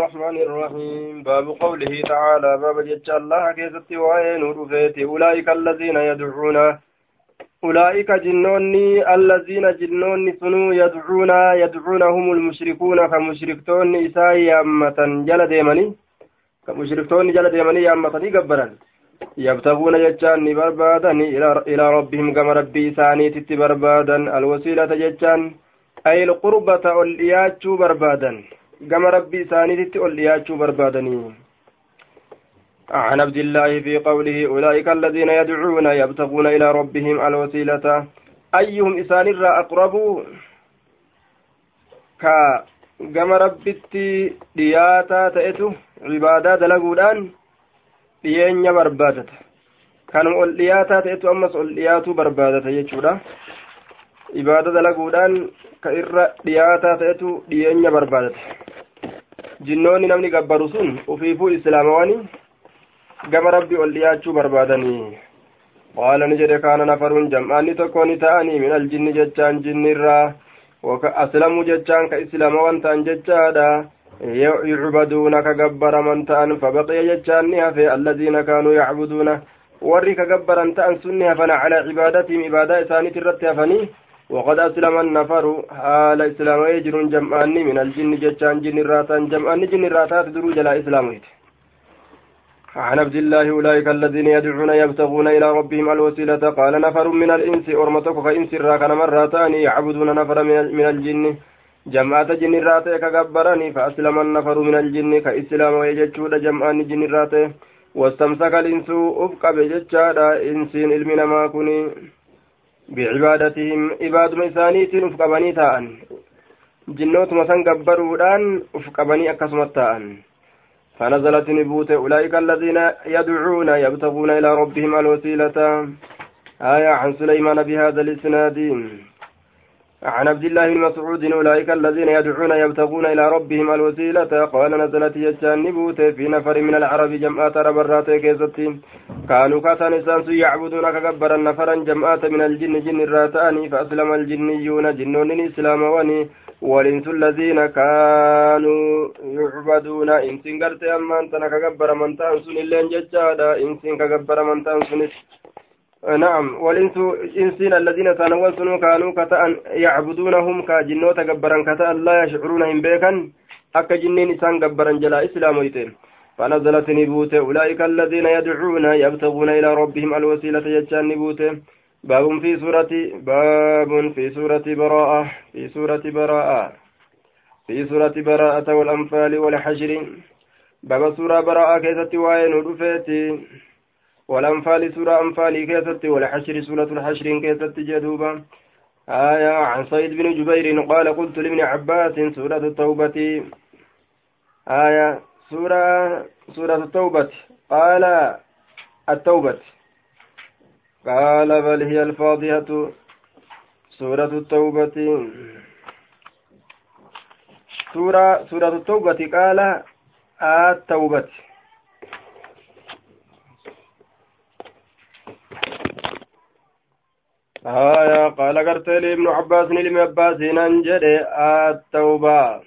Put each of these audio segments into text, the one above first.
الرحمن الرحيم. باب قوله تعالى باب جج الله كيست وين رفيت أولئك الذين يدعون أولئك جنوني الذين جنوني سنو يدعون يدعونهم المشركون. كمشركتون إساء أمة جل ديمني كمشركتون جل ديمني أمة قبرا يبتغون ججان بربادا إلى ربهم كما ربي ثاني تتبربادا الوسيلة ججان أي القربة والإياتشو بربادا كما ربي ثاني والإياتشو بربادني عن عبد الله في قوله أولئك الذين يدعون يبتغون إلى ربهم الوسيلة أيهم إسان أقرب كا كما ربتي دياتا تأتو عبادة دلقودان dhiyeenya barbaadata kanuma ol dhiyaataa ta'etu ammas ol dhiyaatuu barbaadata jechuudha ibaada dalaguudhaan ka irra dhiyaataa ta'etu dhiyeenya barbaadate jinnoonni namni gabbaru sun ufiifuu islaamawani gama rabbi ol dhiyaachuu barbaadanii. Qaala ni jedhe kaana nafaruun jam'aanni tokko ni ta'anii min aljinni jechaan jinnirraa waka aslamuu jechaan ka islaamawan ta'an jechaadha. Yucbaduuna ka gabbaraman ta'an fabaqiya jechaan ni hafe alladiina kaanuu yacbuduuna. Warri ka gabbaran ta'an sun ni hafana calaa cibaadatihim ibaadaa isaaniit irratti hafanii nafaru haala islaama'ee jiruun jam'aanni min aljinni jechaan jinni irraa ta'an jam'aanni jinni irraa taate duruu jalaa islaamuiti عن عبد الله أولئك الذين يدعون يبتغون إلى ربهم الوسيلة. قال نفر من الإنس أرمتك فإنس راك مرتان يعبدون نفر من الجن. جماعة جن الراتي كجبرني فأسلم النفر من الجن كإسلام ويجتشود جمعان جن الراتي واستمسك الإنس أفق بجتشاد إنسين علمنا ما كوني. بعبادتهم. عباد مسانيت أفق بني تاءن. جنوت مسان جبرودان أفق بني أكسمت تاءن. فنزلت نبوت أولئك الذين يدعون يبتغون إلى ربهم الوسيلة. آية عن سليمان بهذا الإسناد. عن عبد الله بن مسعود أولئك الذين يدعون يبتغون إلى ربهم الوسيلة. قال نزلت يجان نبوت في نفر من العرب جمعات ربرات كيزتين كانوا كاتان إسانس يعبدون كبرا نفرا جمعات من الجن جن الراتان فأسلم الجنيون جنون إسلام وني. والإنس الذين كانوا يعبدون إنسين قرت تنك كبر من تنسون اللين ججادا إنسين كبر من تنسون نعم والإنس إنسين الذين تنوسنوا كانوا كتأن يعبدونهم كجنوت جبرا كتأن لا يشعرون هم بيكا أكا جنين إسان جبرا جلا إسلام ويتين. فنزلت نبوت أولئك الذين يدعون يبتغون إلى ربهم الوسيلة يجان نبوت. باب في سورة باب في سورة براءة في سورة براءة. في سورة براءة والأنفال والحشر باب سورة براءة كيست وين ودفيتي والأنفال سورة أنفال كيست والحشر سورة الحشر كيست جدوبا. آية عن سيد بن جبير قال قلت لابن عباس سورة التوبة. آية سورة سورة التوبة. قال التوبة. قال بل هي الفاضحة سورة التوبة. سورة سورة التوبة قال التوبة. آية قال قرت لي ابن عباس لم عباس ننجد التوبة.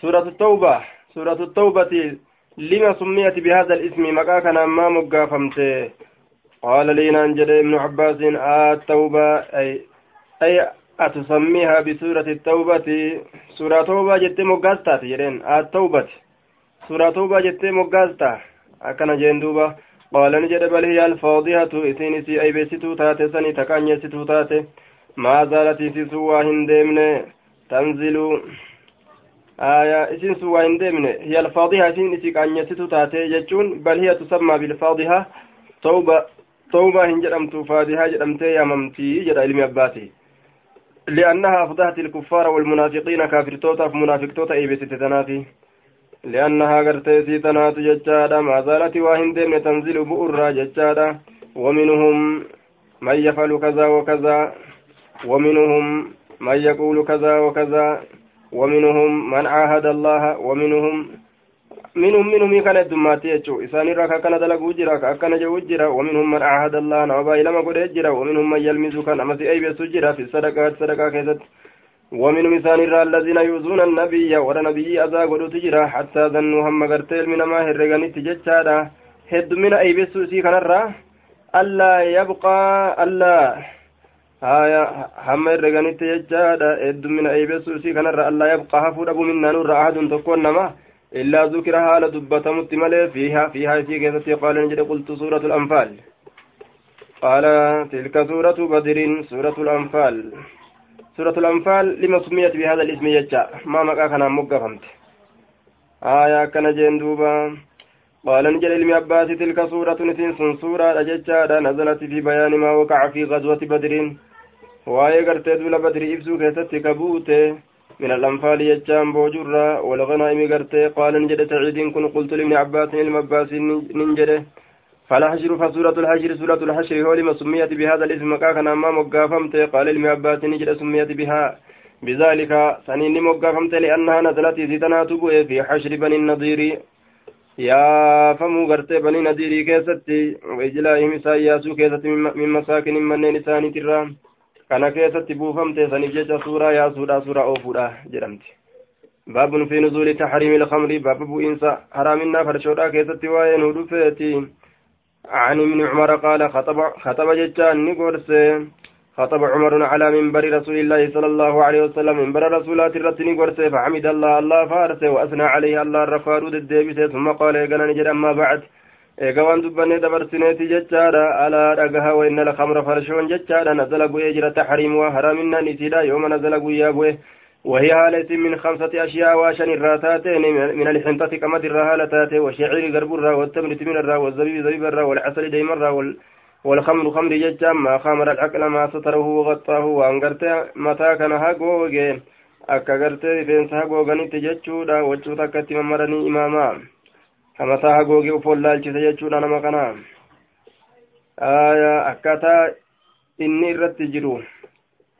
سورة التوبة سورة التوبة لما سميت بهذا الاسم مكا كان ما مقافمت. قال لي ننجد ابن عباس التوبة أي أي أتسميها بسورة التوبة. سورة توبة جت مقاستا جرين التوبة. سورة توبة جت مقاستا أكن جندوبة قال نجد بل هي الفاضحة إسين سي أي بيستو تاتي سني تكان يستو تاتي. ما زالت سوى هندمن تنزل آية إسين سوى هندمن هي الفاضحة إسين إسي كان تاتي جتشون. بل هي تسمى بالفاضحة. توبة توبة هنجرمت فاضحة جرمتي يا ممتي جد علم أباتي. لأنها أفضحت الكفار والمنافقين كافر توتا منافق توتا أي بيستو تنافي. لأنها قرتي سيتنات ججادا ما زالت واهن تنزل بؤرا ججادا. ومنهم من يفعل كذا وكذا ومنهم من يقول كذا وكذا ومنهم من عاهد الله ومنهم منهم منهم كان الدمات يجو. إساني راكا كان دلقو جرا كأكنا جو جرا ومنهم من عاهد الله نعبا إلما قد جرا ومنهم من يلمز كان أمسي أي بيسو جرا في الصدقات صدقا كيست. ومن مثال الرا الذين يؤذون النبي ولا نبي أذى قلوا تجرى حتى ظنوا هم قرتيل من ما هرقني تججادا. هد من أي بسوسي كان الرا ألا يبقى ألا. هايا هم هرقني تججادا. هد من أي بسوسي كان الرا ألا يبقى. هفور أبو منا نور أحد تكون نما إلا ذكر حال دبة متملة. فيها فيها في كيف قال نجد قلت سورة الأنفال. قال تلك سورة بدر سورة الأنفال. سورة الأنفال لما سميت بهذا الاسم يجا. ما مكا كان مقفمت آية كان جندوبا قال نجل علم عباس تلك سورة نسين سورة أججا. نزلت في بيان ما وقع في غزوة بدر. waa'ee gartee duula badrii ibsuu keessatti kabuute من الأنفال يجام بوجرة والغنائم قرتي قال نجد سعيد كن قلت لابن عباس المباس ننجده فالحشر فسورة الحشر سورة الحشر هو لما سميت بهذا الاسم كان أمام مقافمت. قال ابن عباس نجد سميت بها. بذلك سنين مقافمت لأنها نزلت زيتنا تبوي في حشر بني النضير. يا فمو غرتي بني نضير كيستي وإجلائهم ساياسو كيست من مساكن من نسان ترام kana keessatti buufamte saniif jecha suuraa yaasuudha suuraa oofuudha jedhamti baabun fi nuzuuli taxriimi ilkamri baaba bu'iinsa haraaminaa farshoodhaa keessatti waa'ee nu dhufeeti عن ابن عمر قال خطب خطب جتان نقرس خطب عمر على منبر رسول الله صلى الله عليه وسلم. منبر رسولات الرت نقرس فحمد الله الله فارس وأثنى عليه الله الرفارود الديبس ثم قال يقنا نجد أما بعد. eega waan dubbanne dabarsineeti jechaadha alaa dhagaha wainna lakamra farshoon jechaadha nazala bu'ee jira taxriimuwa haraaminaan isiidha yooma nazala guyyaa bu'e وهي هالة من خمسة أشياء واشن الراتاتين من الحنطة كمد الرهالة تاتي والشعير قرب الرا والتمر تمر الرا والزبيب زبيب الرا والعسل ديم الرا والخمر خمر ججام ما خامر العقل ما ستره وغطاه وأنقرت متى كان هاقوغين akka gartee rifeensa haguoganitti jechuudha wachuu takkatti mammaranii imaamaa kamataa hagoogee ufoon laalchise jechuudha nama kana akkaataa inni irratti jiru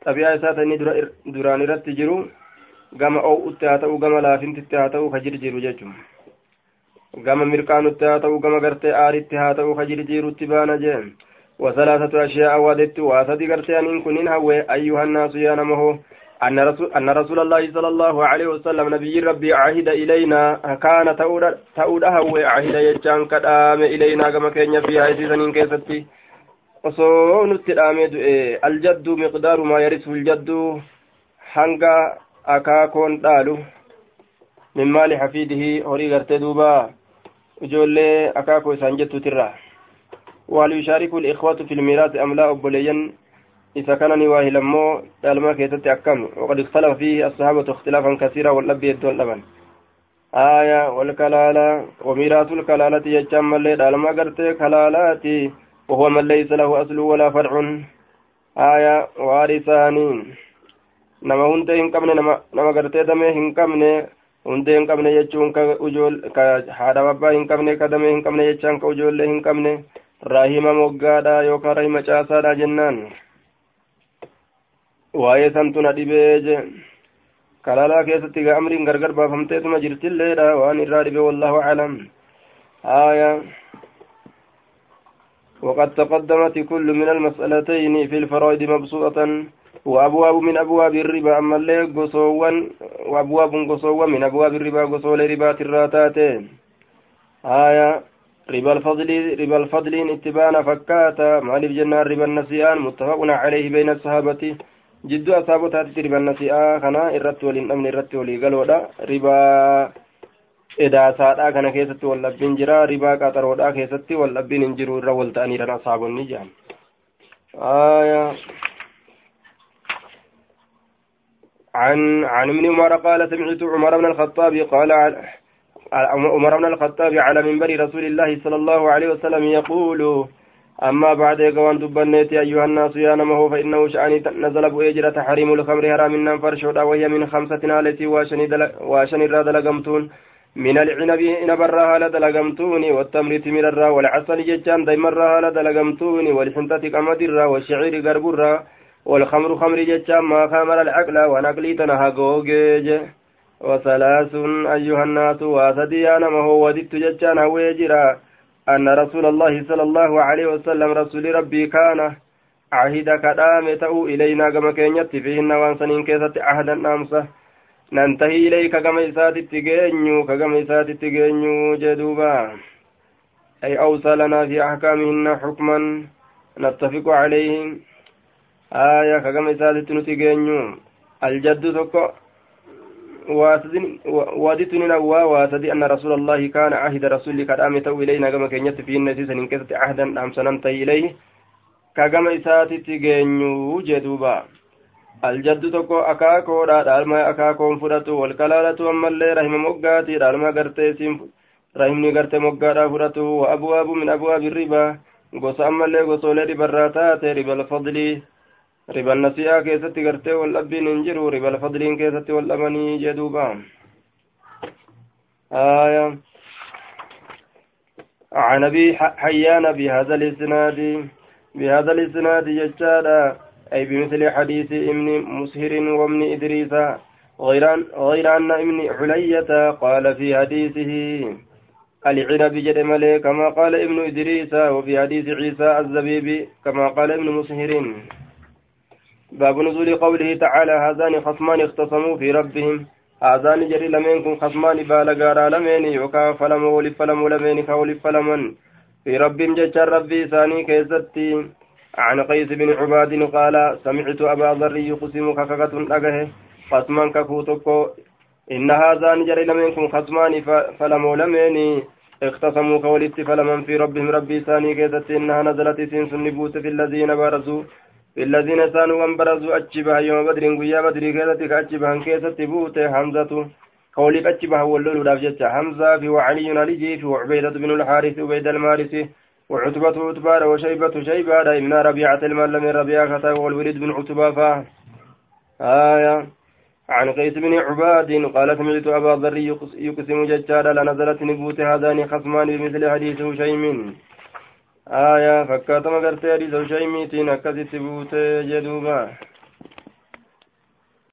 xabiyaa isaa ta inni duraan irratti jiru gama oo'utti haa ta'u gama laafintitti haa ta'u ka jirjiru jechuun gama mirqaanutti haa ta'u gama gartee aaritti haa ta'u ka jirjirutti baana jee wasalaasatu ashiyaa awwaadettu waa sadi gartee aniin kunin hawwe ayyuhannaasu yaa namahoo أن رسول, أن رسول الله صلى الله عليه وسلم نبي ربي عهد إلينا كان تؤده وعهد يجان كدام إلينا كما كان في هذه سنين كيستي osoo nutti dhaamee du'e aljaddu miqdaaru maa yarisu ljaddu hanga akaakoon dhaalu min maali hafiidihi horii gartee duuba ijoollee akaakoo isaan jettuutirra wal yushaariku likhwatu fi lmiiraasi amlaa obboleeyyan إذا كان نواه لمو دالما كيتت أكم وقد اختلف فيه الصحابة اختلافا كثيرا والأبي يدون لبن آية والكلالة وميراث الكلالة يجمع اللي دالما قرتي كلالاتي وهو من ليس له أصل ولا فرع آية وارثانين nama hundee hin qabne nama gartee damee hin qabne hundee hin qabne jechuun ka haadha abbaa hin ka damee hin jechaan ka ujoollee hin rahima moggaadha yookaan rahima caasaadha jennaan waa'ee santu na dhibee je kalaalaa keessatti gaa amriin gargar baafamteetuma jirtilleedha waan irraa dhibe wallahu aclam آية وقد تقدمت كل من المسألتين في الفرائض مبسوطة. وأبواب من أبواب الربا أما اللي قصوا وأبواب قصوا من أبواب الربا قصوا لربا الراتات آية ربا الفضل ربا الفضل اتبانا فكاتا. مالف جنة ربا النسيان متفق عليه بين الصحابة. jidduu asaabotaatti riban nasi'aa kana irratti waliin dhabne irratti walii galoodha ribaa edaasaadha kana keessatti wal dhabbiin jira. Ribaa qaxaroodha keessatti wal dhabbiin hin jiru irra wal ta'aniidhan asaabonni jedhan عن عن ابن عمر قال سمعت عمر بن الخطاب قال عمر بن الخطاب على منبر رسول الله صلى الله عليه وسلم يقول أما بعد يقوان دبنيت أيها الناس يا نمه فإنه شأني نزل بؤجرة تحريم الخمر حرام من فرشودا وهي من خمسة التي واشن الراد لقمتون من العنب إنب الرها لدلقمتون والتمر تمر الرا والعسل ججان ديم الرها لدلقمتون والحنطة قمد الرا والشعير قرب الرا والخمر خمر ججان ما خامر العقل ونقلي تنها قوجيج وثلاث أيها الناس واسدي يا نمه وددت ججان هويجرا أن رسول الله صلى الله عليه وسلم رسول ربي كان عهد كدام إلينا كما كينيت فيهن وانسنين كيست عهدا نامسة. ننتهي إليك كما إسات التقينيو كما إسات التقينيو جدوبا أي أوصى لنا في أحكامهن حكما نتفق عليه آية كما إسات التقينيو الجد تكو وادتني نوا واسدي أن رسول الله كان عهد رسول قد آمتوا إلينا كما كينيت فيهن سيسن كيست عهدا ننتهي إليه كما إسات التقينيو جدوبا aljaddu tokko akaakoodha dhaalma akaakoon fudhatu walkalaalatu ammallee rahima moggaati dhaalma gartee isiin rahimni gartee moggaadha fudhatu wa abwaabu min abwaabi ribaa gosa ammallee gosoolee ribarraa taate ribal fadlii riban nasi'aa keessatti gartee wal dhabbiin hin jiru ribal fadliin keessatti wal dhabanii jedhuuba آية عن أبي حيان بهذا الإسناد بهذا الإسناد يجادا أي بمثل حديث ابن مسهر وابن إدريس غير أن, ابن حلية قال في حديثه العنب جد ملي كما قال ابن إدريس وفي حديث عيسى الزبيب كما قال ابن مسهر. باب نزول قوله تعالى هذان خصمان اختصموا في ربهم. هذان جري لمنكم خصمان بالغارا لمن يوكا فلم ولف فلم لمن كولف فلمن. في ربهم ججر ربي ثاني كيستي. عن قيس بن عباد قال سمعت أبا ذر يقسم كككة أجه خصما ككوتكو إن هذا نجري لمنكم خصمان فلموا لمني اختصموا كولدت فلمن في ربهم ربي ثاني كيدت إنها نزلت سين سنبوت في الذين برزوا في الذين سانوا وانبرزوا أجبها يوم بدر قيا بدر كيدت كأجبها كيدت بوت حمزة. قولي أجبها واللول رافجت حمزة في وعلي علي في وعبيدة بن الحارث وبيد المارث وعتبة عتبة وشيبة شيبة ابن ربيعة المال من ربيعة والوليد بن عتبة فا. آية. عن قيس بن عباد قال سمعت أبا ذر يقسم ججالا لنزلت نبوت هذان خصمان بمثل حديث هشيم. آية. فكاتم قرت حديث هشيم تين أكست بوت جدوبا